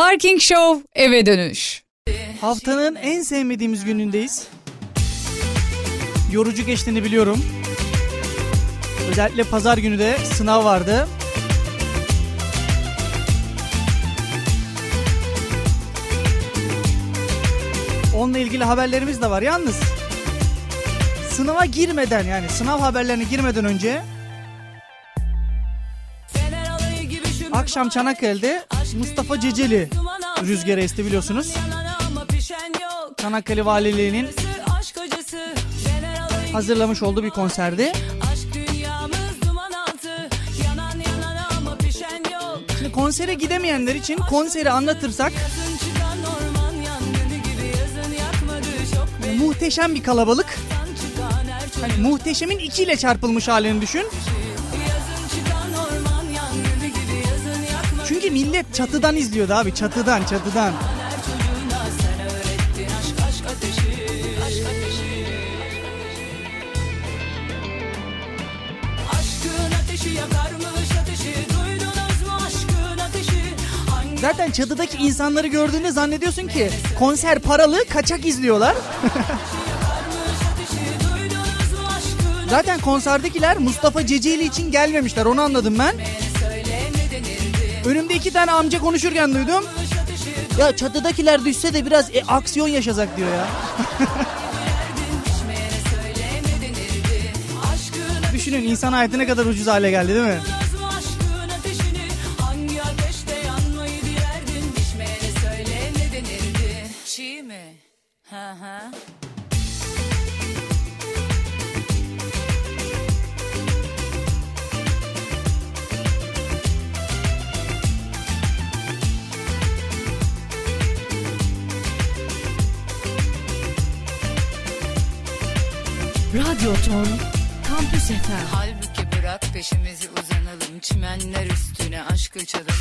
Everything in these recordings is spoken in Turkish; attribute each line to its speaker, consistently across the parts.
Speaker 1: Parking Show eve dönüş.
Speaker 2: Haftanın en sevmediğimiz günündeyiz. Yorucu geçtiğini biliyorum. Özellikle pazar günü de sınav vardı. Onunla ilgili haberlerimiz de var. Yalnız sınava girmeden yani sınav haberlerine girmeden önce akşam Çanakkale'de Mustafa Ceceli rüzgarı esti biliyorsunuz. Çanakkale Valiliği'nin hazırlamış olduğu bir konserdi. Şimdi konsere gidemeyenler için konseri anlatırsak muhteşem bir kalabalık. Hani muhteşemin ikiyle çarpılmış halini düşün. Çünkü millet çatıdan izliyordu abi çatıdan çatıdan. Zaten çatıdaki insanları gördüğünde zannediyorsun ki konser paralı kaçak izliyorlar. Zaten konserdekiler Mustafa Ceceli için gelmemişler onu anladım ben. Önümde iki tane amca konuşurken duydum. Ya çatıdakiler düşse de biraz e, aksiyon yaşasak diyor ya. Düşünün insan hayatı ne kadar ucuz hale geldi değil mi?
Speaker 3: Radyo Kampüs FM.
Speaker 4: Halbuki bırak peşimizi uzanalım. Çimenler üstüne aşk uçalım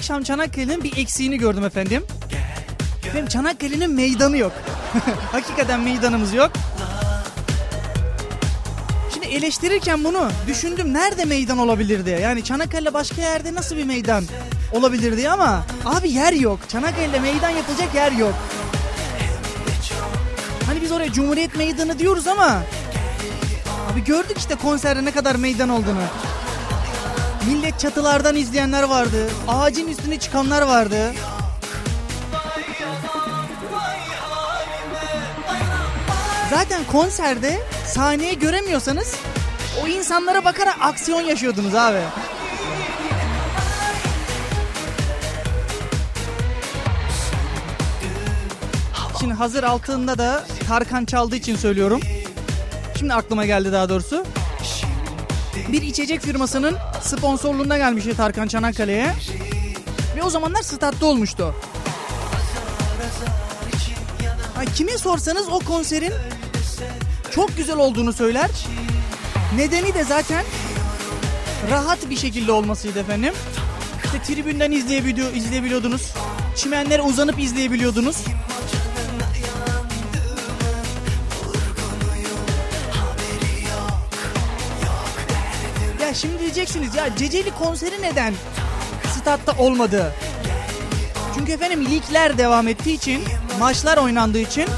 Speaker 2: Akşam Çanakkale'nin bir eksiğini gördüm efendim. Efendim Çanakkale'nin meydanı yok. Hakikaten meydanımız yok. Şimdi eleştirirken bunu düşündüm nerede meydan olabilir diye. Yani Çanakkale başka yerde nasıl bir meydan olabilir diye ama abi yer yok. Çanakkale'de meydan yapılacak yer yok. Hani biz oraya Cumhuriyet Meydanı diyoruz ama abi gördük işte konserde ne kadar meydan olduğunu. Millet çatılardan izleyenler vardı. Ağacın üstüne çıkanlar vardı. Zaten konserde sahneye göremiyorsanız o insanlara bakarak aksiyon yaşıyordunuz abi. Şimdi hazır altında da Tarkan çaldığı için söylüyorum. Şimdi aklıma geldi daha doğrusu. Bir içecek firmasının sponsorluğunda gelmişti Tarkan Çanakkale'ye. Ve o zamanlar statta olmuştu. Ha, kime sorsanız o konserin çok güzel olduğunu söyler. Nedeni de zaten rahat bir şekilde olmasıydı efendim. İşte tribünden izleyebiliyor, izleyebiliyordunuz. Çimenlere uzanıp izleyebiliyordunuz. Şimdi diyeceksiniz ya Ceceli konseri neden statta olmadı? Çünkü efendim ligler devam ettiği için, maçlar oynandığı için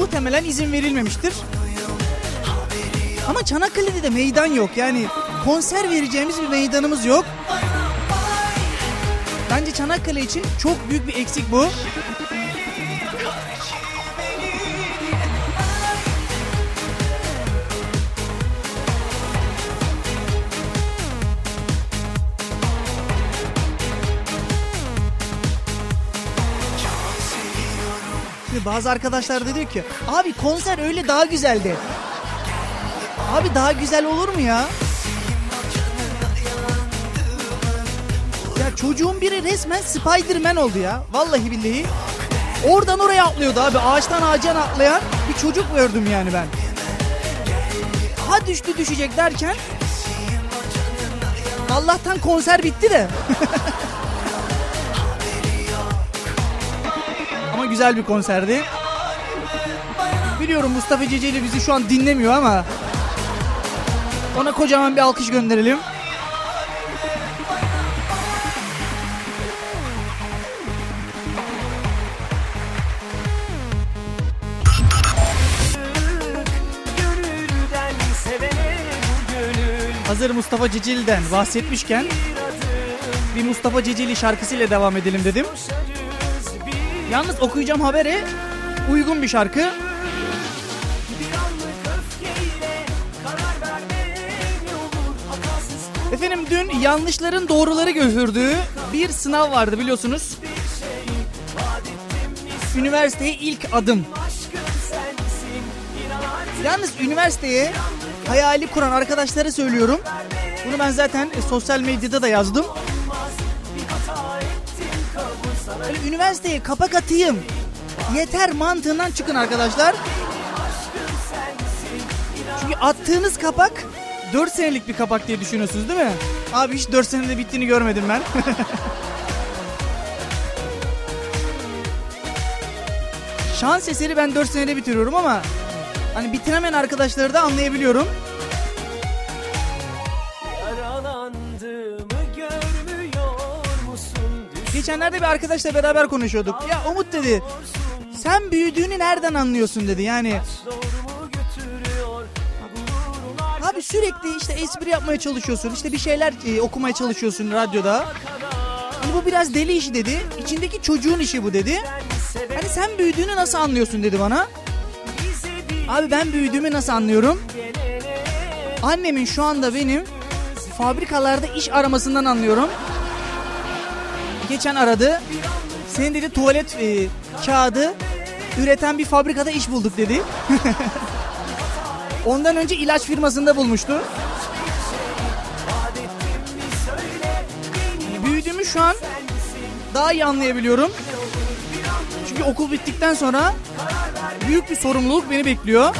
Speaker 2: muhtemelen izin verilmemiştir. Ama Çanakkale'de de meydan yok. Yani konser vereceğimiz bir meydanımız yok. Bence Çanakkale için çok büyük bir eksik bu. Bazı arkadaşlar da diyor ki abi konser öyle daha güzeldi. Abi daha güzel olur mu ya? Ya çocuğun biri resmen Spider-Man oldu ya. Vallahi billahi. Oradan oraya atlıyordu abi. Ağaçtan ağaca atlayan bir çocuk gördüm yani ben. Ha düştü düşecek derken Allah'tan konser bitti de. güzel bir konserdi. Biliyorum Mustafa Ceceli bizi şu an dinlemiyor ama ona kocaman bir alkış gönderelim. Hazır Mustafa Ceceli'den bahsetmişken bir Mustafa Ceceli şarkısıyla devam edelim dedim. Yalnız okuyacağım habere uygun bir şarkı. Efendim dün yanlışların doğruları götürdüğü bir sınav vardı biliyorsunuz. Üniversiteye ilk adım. Yalnız üniversiteye hayali kuran arkadaşlara söylüyorum. Bunu ben zaten sosyal medyada da yazdım. Böyle üniversiteye kapak atayım. Yeter mantığından çıkın arkadaşlar. Çünkü attığınız kapak 4 senelik bir kapak diye düşünüyorsunuz değil mi? Abi hiç 4 senede bittiğini görmedim ben. Şans eseri ben 4 senede bitiriyorum ama hani bitiremeyen arkadaşları da anlayabiliyorum. Geçenlerde bir arkadaşla beraber konuşuyorduk. Ya Umut dedi sen büyüdüğünü nereden anlıyorsun dedi yani. Abi sürekli işte espri yapmaya çalışıyorsun. işte bir şeyler e, okumaya çalışıyorsun radyoda. Hani bu biraz deli işi dedi. İçindeki çocuğun işi bu dedi. Hani sen büyüdüğünü nasıl anlıyorsun dedi bana. Abi ben büyüdüğümü nasıl anlıyorum? Annemin şu anda benim fabrikalarda iş aramasından anlıyorum. Geçen aradı. Senin dedi tuvalet e, kağıdı üreten bir fabrikada iş bulduk dedi. Ondan önce ilaç firmasında bulmuştu. Büyüdüğümü şu an daha iyi anlayabiliyorum. Çünkü okul bittikten sonra büyük bir sorumluluk beni bekliyor.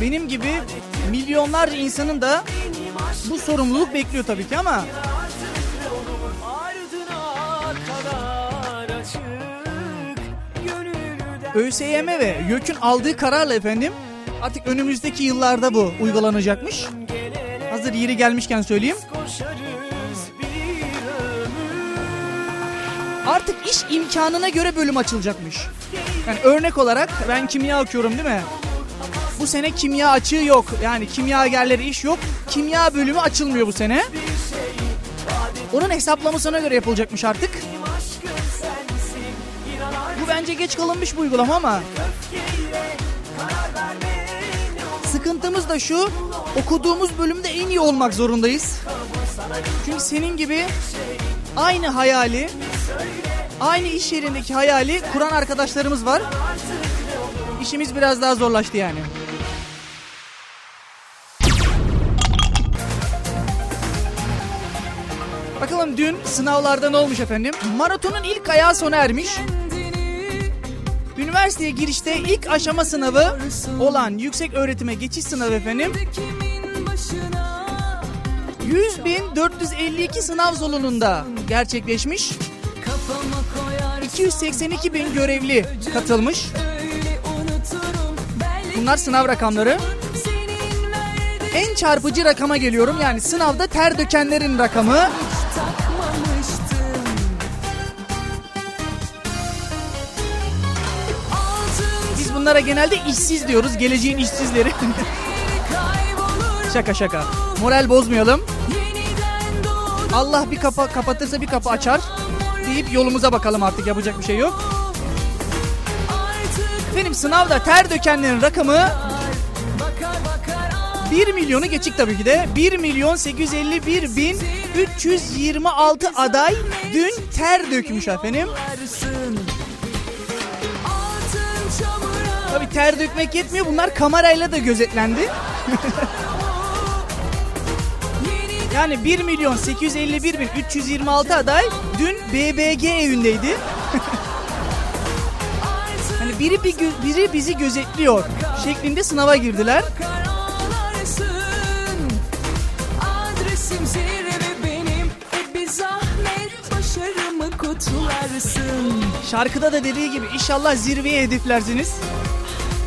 Speaker 2: Benim gibi milyonlarca insanın da bu sorumluluk bekliyor tabii ki ama ÖSYM ve YÖK'ün aldığı kararla efendim artık önümüzdeki yıllarda bu uygulanacakmış. Hazır yeri gelmişken söyleyeyim. Artık iş imkanına göre bölüm açılacakmış. Yani örnek olarak ben kimya okuyorum değil mi? Bu sene kimya açığı yok. Yani kimyagerleri iş yok. Kimya bölümü açılmıyor bu sene. Onun hesaplamasına göre yapılacakmış artık. Bu bence geç kalınmış bu uygulama ama sıkıntımız da şu okuduğumuz bölümde en iyi olmak zorundayız. Çünkü senin gibi aynı hayali aynı iş yerindeki hayali kuran arkadaşlarımız var. İşimiz biraz daha zorlaştı yani. Bakalım dün sınavlarda ne olmuş efendim? Maratonun ilk ayağı sona ermiş. Üniversiteye girişte ilk aşama sınavı olan yüksek öğretime geçiş sınavı efendim. 100.452 sınav salonunda gerçekleşmiş. 282 bin görevli katılmış. Bunlar sınav rakamları. En çarpıcı rakama geliyorum. Yani sınavda ter dökenlerin rakamı. Biz bunlara genelde işsiz diyoruz. Geleceğin işsizleri. şaka şaka. Moral bozmayalım. Allah bir kapı kapatırsa bir kapı açar deyip yolumuza bakalım artık yapacak bir şey yok. Benim sınavda ter dökenlerin rakamı 1 milyonu geçik tabii ki de. 1 milyon 851 bin 326 aday dün ter dökmüş efendim. Tabii ter dökmek yetmiyor. Bunlar kamerayla da gözetlendi. yani 1 milyon 851 bin 326 aday dün BBG evindeydi. hani biri bir biri bizi gözetliyor şeklinde sınava girdiler.
Speaker 3: E
Speaker 2: Şarkıda da dediği gibi inşallah zirveye hedeflersiniz.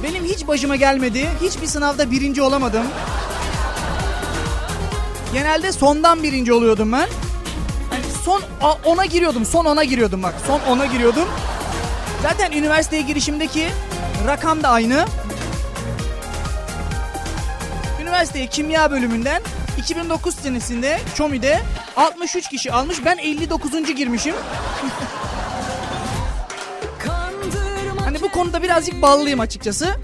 Speaker 2: Benim hiç başıma gelmedi. Hiçbir sınavda birinci olamadım. Genelde sondan birinci oluyordum ben. Yani son ona giriyordum. Son ona giriyordum bak. Son ona giriyordum. Zaten üniversiteye girişimdeki rakam da aynı. Üniversiteye kimya bölümünden 2009 senesinde ÇOMİ'de 63 kişi almış. Ben 59. girmişim. konuda birazcık ballıyım açıkçası.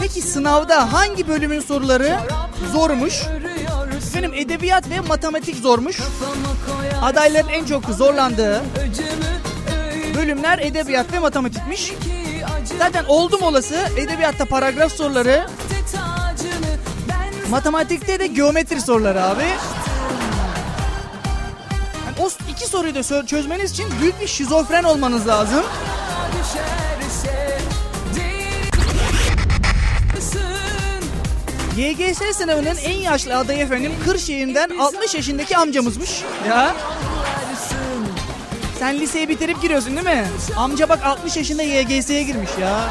Speaker 2: Peki sınavda hangi bölümün soruları zormuş? Benim edebiyat ve matematik zormuş. Adayların en çok zorlandığı bölümler edebiyat ve matematikmiş. Zaten oldum olası edebiyatta paragraf soruları, matematikte de geometri soruları abi. İki soruyu da çözmeniz için büyük bir şizofren olmanız lazım. YGS sınavının en yaşlı adayı efendim Kırşehir'den 60 yaşındaki amcamızmış. Ya sen liseyi bitirip giriyorsun değil mi? Amca bak 60 yaşında YGS'ye girmiş ya.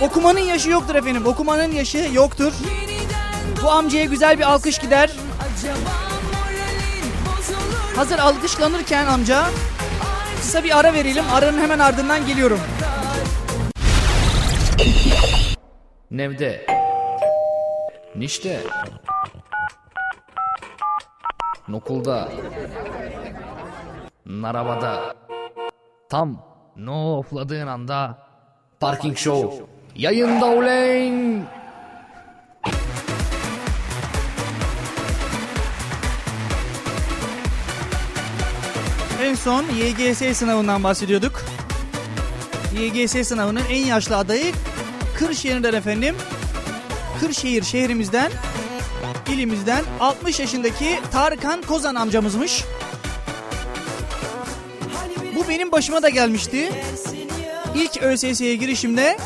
Speaker 2: Okumanın yaşı yoktur efendim. Okumanın yaşı yoktur. Bu amcaya güzel bir alkış gider. Hazır alkışlanırken amca kısa bir ara verelim. Aranın hemen ardından geliyorum.
Speaker 5: Nevde. Nişte. Nokulda Narabada. Tam no ofladığın anda Parking Show Yayında uleyn
Speaker 2: En son YGS sınavından bahsediyorduk. YGS sınavının en yaşlı adayı Kırşehir'den efendim. Kırşehir şehrimizden, ilimizden 60 yaşındaki Tarkan Kozan amcamızmış. Bu benim başıma da gelmişti. İlk ÖSS'ye girişimde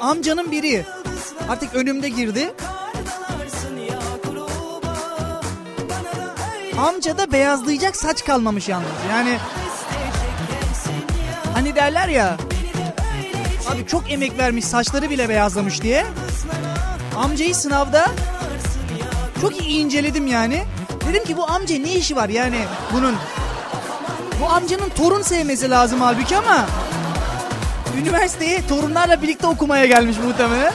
Speaker 2: amcanın biri artık önümde girdi. Amcada beyazlayacak saç kalmamış yalnız. Yani hani derler ya abi çok emek vermiş saçları bile beyazlamış diye. Amcayı sınavda çok iyi inceledim yani. Dedim ki bu amca ne işi var yani bunun. Bu amcanın torun sevmesi lazım halbuki ama üniversiteye torunlarla birlikte okumaya gelmiş muhtemelen.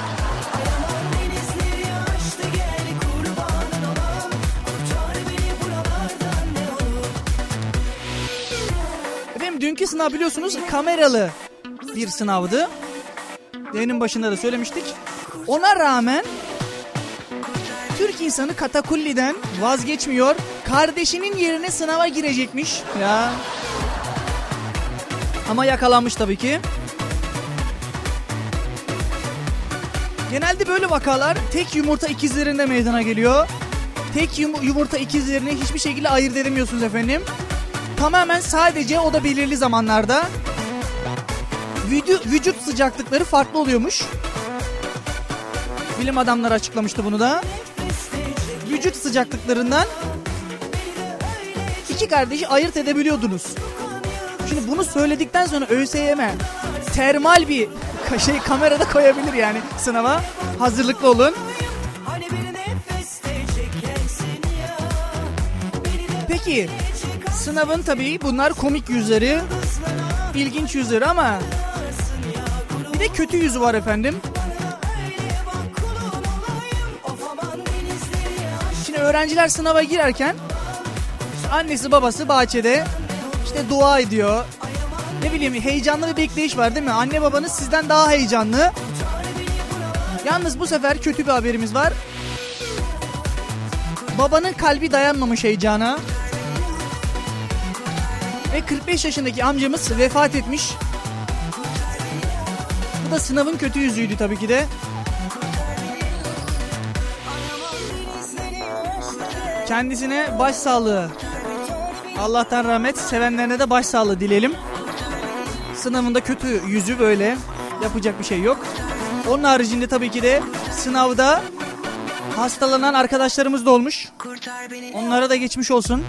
Speaker 2: Dünkü sınav biliyorsunuz kameralı bir sınavdı. Yayının başında da söylemiştik. Ona rağmen Türk insanı katakulliden vazgeçmiyor. Kardeşinin yerine sınava girecekmiş. Ya. Ama yakalanmış tabii ki. Genelde böyle vakalar tek yumurta ikizlerinde meydana geliyor. Tek yum- yumurta ikizlerini hiçbir şekilde ayırt edemiyorsunuz efendim. Tamamen sadece o da belirli zamanlarda. Vücut, vücut sıcaklıkları farklı oluyormuş. Bilim adamları açıklamıştı bunu da. Vücut sıcaklıklarından iki kardeşi ayırt edebiliyordunuz. Şimdi bunu söyledikten sonra ÖSYM termal bir şey kamerada koyabilir yani sınava. Hazırlıklı olun. Peki sınavın tabii bunlar komik yüzleri, ilginç yüzleri ama bir de kötü yüzü var efendim. Şimdi öğrenciler sınava girerken annesi babası bahçede işte dua ediyor. Ne bileyim heyecanlı bir bekleyiş var değil mi? Anne babanız sizden daha heyecanlı. Yalnız bu sefer kötü bir haberimiz var. Babanın kalbi dayanmamış heyecana. Ve 45 yaşındaki amcamız vefat etmiş. Bu da sınavın kötü yüzüydü tabii ki de. Kendisine başsağlığı. Allah'tan rahmet, sevenlerine de başsağlığı dileyelim. Sınavında kötü yüzü böyle. Yapacak bir şey yok. Onun haricinde tabii ki de sınavda hastalanan arkadaşlarımız da olmuş. Onlara da geçmiş olsun.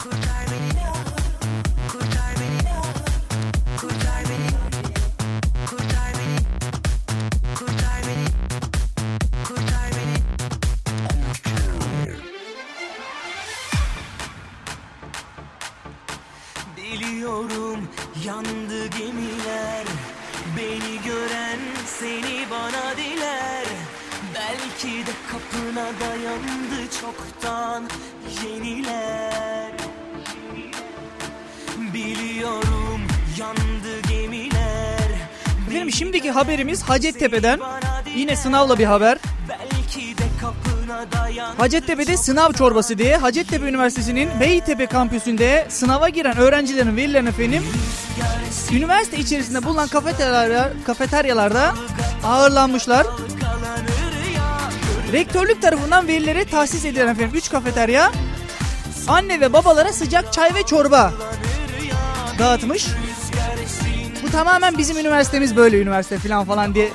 Speaker 2: Efendim şimdiki haberimiz Hacettepe'den. Yine sınavla bir haber. Hacettepe'de sınav çorbası diye Hacettepe Üniversitesi'nin Beytepe kampüsünde sınava giren öğrencilerin velilerine efendim üniversite içerisinde bulunan kafeteryalar, kafeteryalarda ağırlanmışlar. Rektörlük tarafından velilere tahsis edilen efendim 3 kafeterya anne ve babalara sıcak çay ve çorba dağıtmış. Bu tamamen bizim üniversitemiz böyle üniversite falan falan diye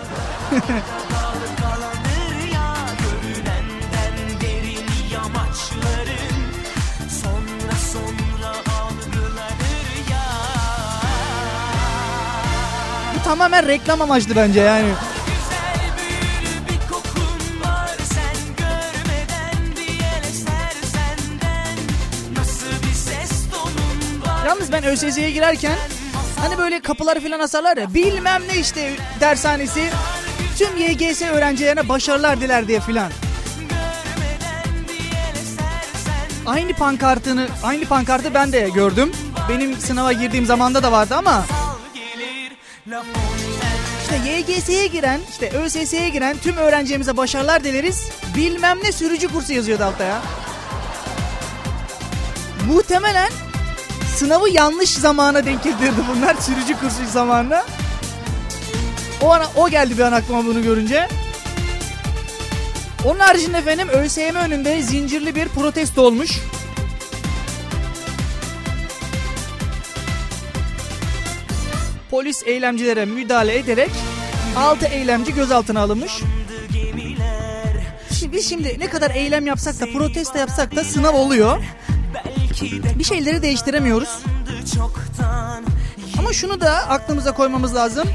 Speaker 2: bu tamamen reklam amaçlı bence yani. Yalnız ben ÖSS'ye girerken hani böyle kapıları falan asarlar ya bilmem ne işte dershanesi tüm YGS öğrencilerine başarılar diler diye filan. Aynı pankartını aynı pankartı ben de gördüm. Benim sınava girdiğim zamanda da vardı ama işte YGS'ye giren, işte ÖSS'ye giren tüm öğrencilerimize başarılar dileriz. Bilmem ne sürücü kursu yazıyordu altta ya. Muhtemelen sınavı yanlış zamana denk getirdi bunlar sürücü kursu zamanına. O ana o geldi bir an aklıma bunu görünce. Onun haricinde efendim ÖSYM önünde zincirli bir protesto olmuş. Polis eylemcilere müdahale ederek 6 eylemci gözaltına alınmış. Şimdi biz şimdi ne kadar eylem yapsak da protesto yapsak da sınav oluyor. Bir şeyleri değiştiremiyoruz. Ama şunu da aklımıza koymamız lazım.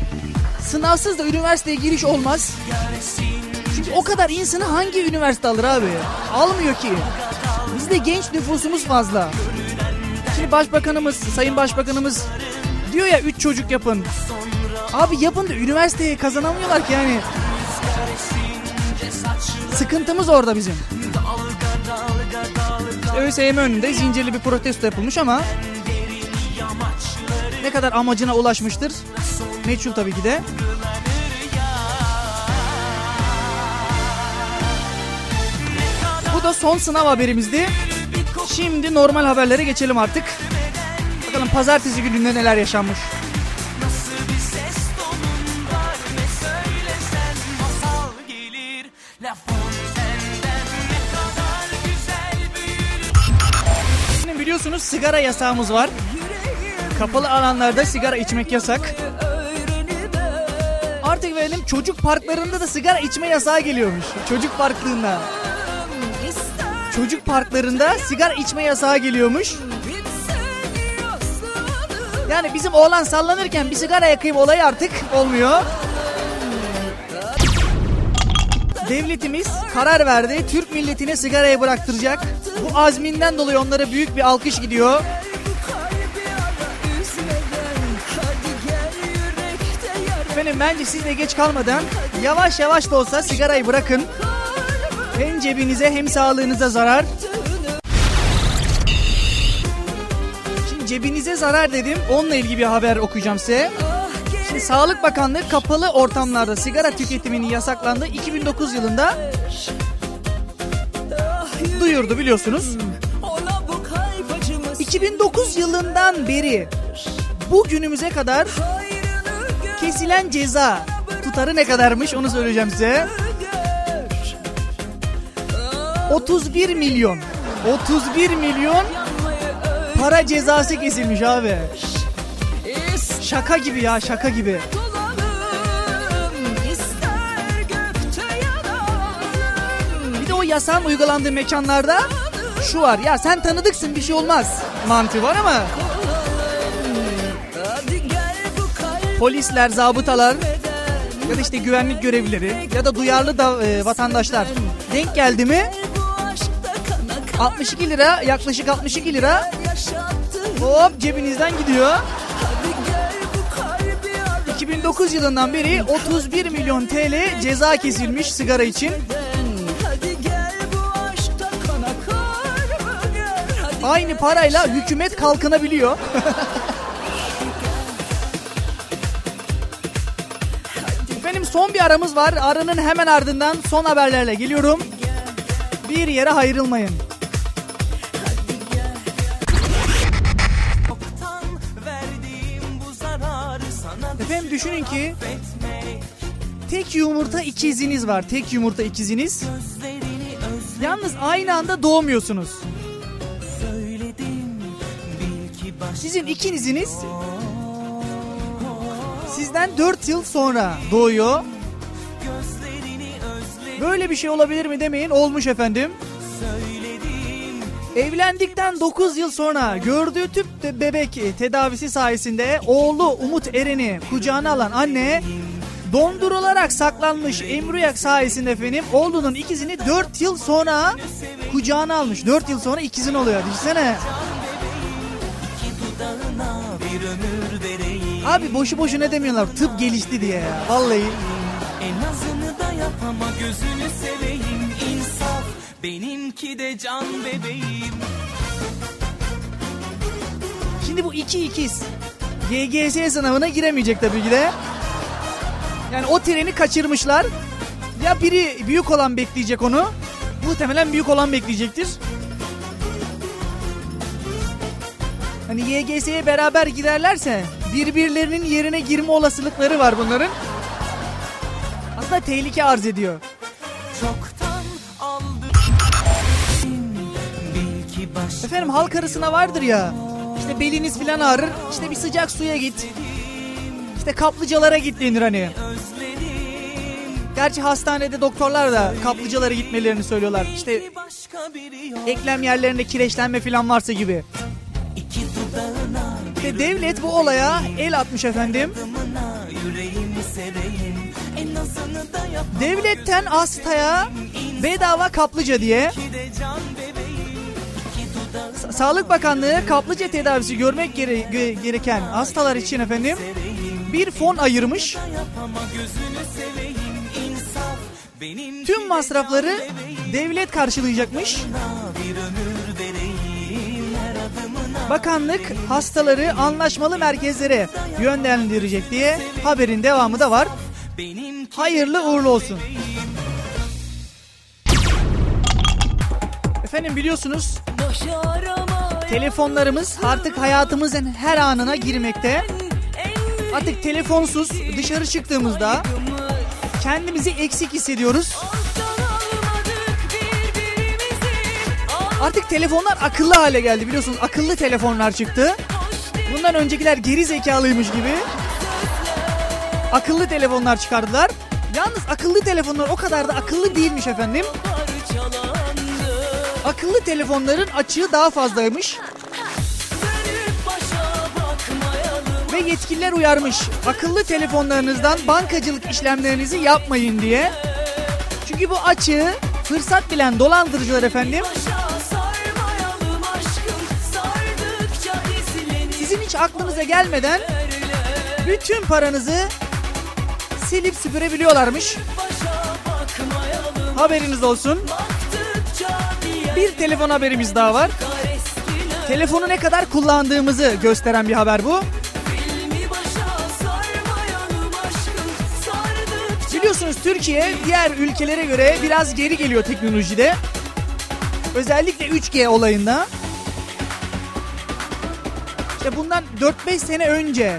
Speaker 2: Sınavsız da üniversiteye giriş olmaz. Çünkü o kadar insanı hangi üniversite alır abi? Almıyor ki. Bizde genç nüfusumuz fazla. Şimdi başbakanımız, sayın başbakanımız diyor ya 3 çocuk yapın. Abi yapın da üniversiteye kazanamıyorlar ki yani. Sıkıntımız orada bizim. ÖSYM önünde zincirli bir protesto yapılmış ama ne kadar amacına ulaşmıştır? Meçhul tabii ki de. Bu da son sınav haberimizdi. Şimdi normal haberlere geçelim artık. Bakalım pazartesi gününde neler yaşanmış. Sigara yasağımız var. Kapalı alanlarda sigara içmek yasak. Artık benim çocuk parklarında da sigara içme yasağı geliyormuş. Çocuk parklığında. Çocuk parklarında sigara içme yasağı geliyormuş. Yani bizim oğlan sallanırken bir sigara yakayım olayı artık olmuyor. Devletimiz karar verdi. Türk milletine sigarayı bıraktıracak. Bu azminden dolayı onlara büyük bir alkış gidiyor. Efendim bence siz de geç kalmadan yavaş yavaş da olsa sigarayı bırakın. Hem cebinize hem sağlığınıza zarar. Şimdi cebinize zarar dedim. Onunla ilgili bir haber okuyacağım size. Şimdi Sağlık Bakanlığı kapalı ortamlarda sigara tüketimini yasaklandı 2009 yılında duyurdu biliyorsunuz. 2009 yılından beri bugünümüze kadar kesilen ceza tutarı ne kadarmış onu söyleyeceğim size. 31 milyon. 31 milyon para cezası kesilmiş abi. Şaka gibi ya şaka gibi. Yasağın uygulandığı mekanlarda şu var. Ya sen tanıdıksın bir şey olmaz mantığı var ama polisler, zabıtalar ya da işte güvenlik görevlileri ya da duyarlı da e, vatandaşlar denk geldi mi 62 lira yaklaşık 62 lira hop cebinizden gidiyor. 2009 yılından beri 31 milyon TL ceza kesilmiş sigara için. Aynı parayla hükümet kalkınabiliyor. Efendim son bir aramız var. Aranın hemen ardından son haberlerle geliyorum. Bir yere ayrılmayın. Efendim düşünün ki tek yumurta ikiziniz var. Tek yumurta ikiziniz. Yalnız aynı anda doğmuyorsunuz. Sizin ikiniziniz sizden 4 yıl sonra doğuyor. Böyle bir şey olabilir mi demeyin. Olmuş efendim. Evlendikten 9 yıl sonra gördüğü tüp bebek tedavisi sayesinde oğlu Umut Eren'i kucağına alan anne dondurularak saklanmış embriyak sayesinde efendim oğlunun ikizini 4 yıl sonra kucağına almış. 4 yıl sonra ikizin oluyor. Düşünsene.
Speaker 6: Bir ömür vereyim
Speaker 2: Abi boşu boşuna demiyorlar tıp gelişti diye ya. Vallahi.
Speaker 6: En azını da yap ama gözünü seveyim insaf Benimki de can bebeğim
Speaker 2: Şimdi bu iki ikiz YGS sınavına giremeyecek tabii ki de. Yani o treni kaçırmışlar. Ya biri büyük olan bekleyecek onu. Muhtemelen büyük olan bekleyecektir. Hani YGS'ye beraber giderlerse birbirlerinin yerine girme olasılıkları var bunların. Aslında tehlike arz ediyor.
Speaker 6: Çoktan aldım
Speaker 2: Efendim halk arasına vardır ya. İşte beliniz falan ağrır. İşte bir sıcak suya git. İşte kaplıcalara git denir hani. Gerçi hastanede doktorlar da kaplıcalara gitmelerini söylüyorlar. İşte eklem yerlerinde kireçlenme falan varsa gibi. İşte devlet bu olaya el atmış efendim. Devletten hastaya bedava kaplıca diye. Sağlık Bakanlığı kaplıca tedavisi görmek gere- ge- gereken hastalar için efendim bir fon ayırmış. Tüm masrafları devlet karşılayacakmış. Bakanlık hastaları anlaşmalı merkezlere yönlendirecek diye haberin devamı da var. Hayırlı uğurlu olsun. Efendim biliyorsunuz telefonlarımız artık hayatımızın her anına girmekte. Artık telefonsuz dışarı çıktığımızda kendimizi eksik hissediyoruz. Artık telefonlar akıllı hale geldi biliyorsunuz akıllı telefonlar çıktı. Bundan öncekiler geri zekalıymış gibi akıllı telefonlar çıkardılar. Yalnız akıllı telefonlar o kadar da akıllı değilmiş efendim. Akıllı telefonların açığı daha fazlaymış. Ve yetkililer uyarmış. Akıllı telefonlarınızdan bankacılık işlemlerinizi yapmayın diye. Çünkü bu açığı fırsat bilen dolandırıcılar efendim sizin hiç aklınıza gelmeden bütün paranızı silip süpürebiliyorlarmış. Haberiniz olsun. Bir telefon haberimiz daha var. Telefonu ne kadar kullandığımızı gösteren bir haber bu. Biliyorsunuz Türkiye diğer ülkelere göre biraz geri geliyor teknolojide. Özellikle 3G olayında. İşte bundan 4-5 sene önce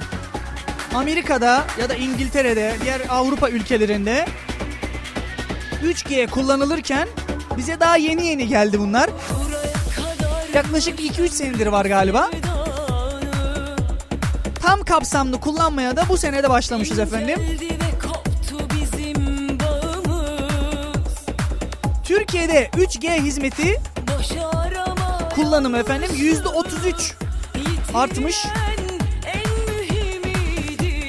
Speaker 2: Amerika'da ya da İngiltere'de, diğer Avrupa ülkelerinde 3G kullanılırken bize daha yeni yeni geldi bunlar. Yaklaşık 2-3 senedir var galiba. Tam kapsamlı kullanmaya da bu senede başlamışız efendim. Türkiye'de 3G hizmeti kullanımı efendim %33 artmış.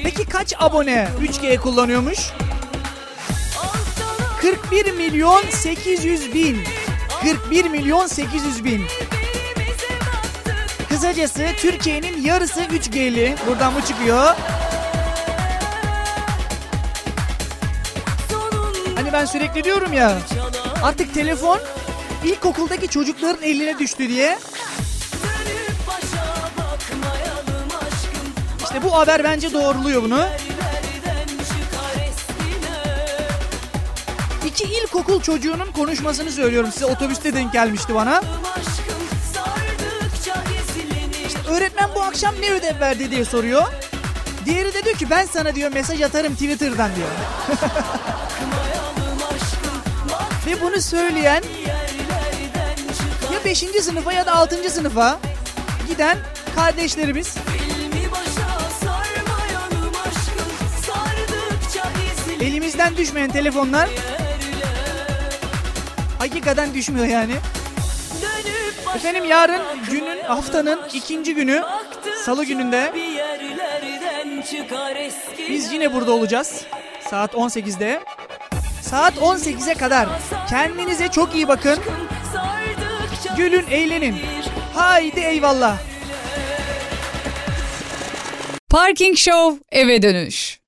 Speaker 2: Peki kaç abone 3G kullanıyormuş? 41 milyon 800 bin. 41 milyon 800 bin. Kısacası Türkiye'nin yarısı 3G'li. Buradan bu çıkıyor. Hani ben sürekli diyorum ya artık telefon ilkokuldaki çocukların eline düştü diye. İşte bu haber bence doğruluyor bunu. İki ilkokul çocuğunun konuşmasını söylüyorum size. Otobüste denk gelmişti bana.
Speaker 3: Gizlenir.
Speaker 2: Öğretmen bu akşam ne ödev verdi diye soruyor. Diğeri de diyor ki ben sana diyor mesaj atarım Twitter'dan diyor. Ve bunu söyleyen ya 5. sınıfa ya da 6. sınıfa giden kardeşlerimiz. Elimizden düşmeyen telefonlar hakikaten düşmüyor yani. Efendim yarın günün haftanın ikinci günü salı gününde biz yine burada olacağız. Saat 18'de. Saat 18'e kadar kendinize çok iyi bakın. Gülün, eğlenin. Haydi eyvallah.
Speaker 1: Parking Show eve dönüş.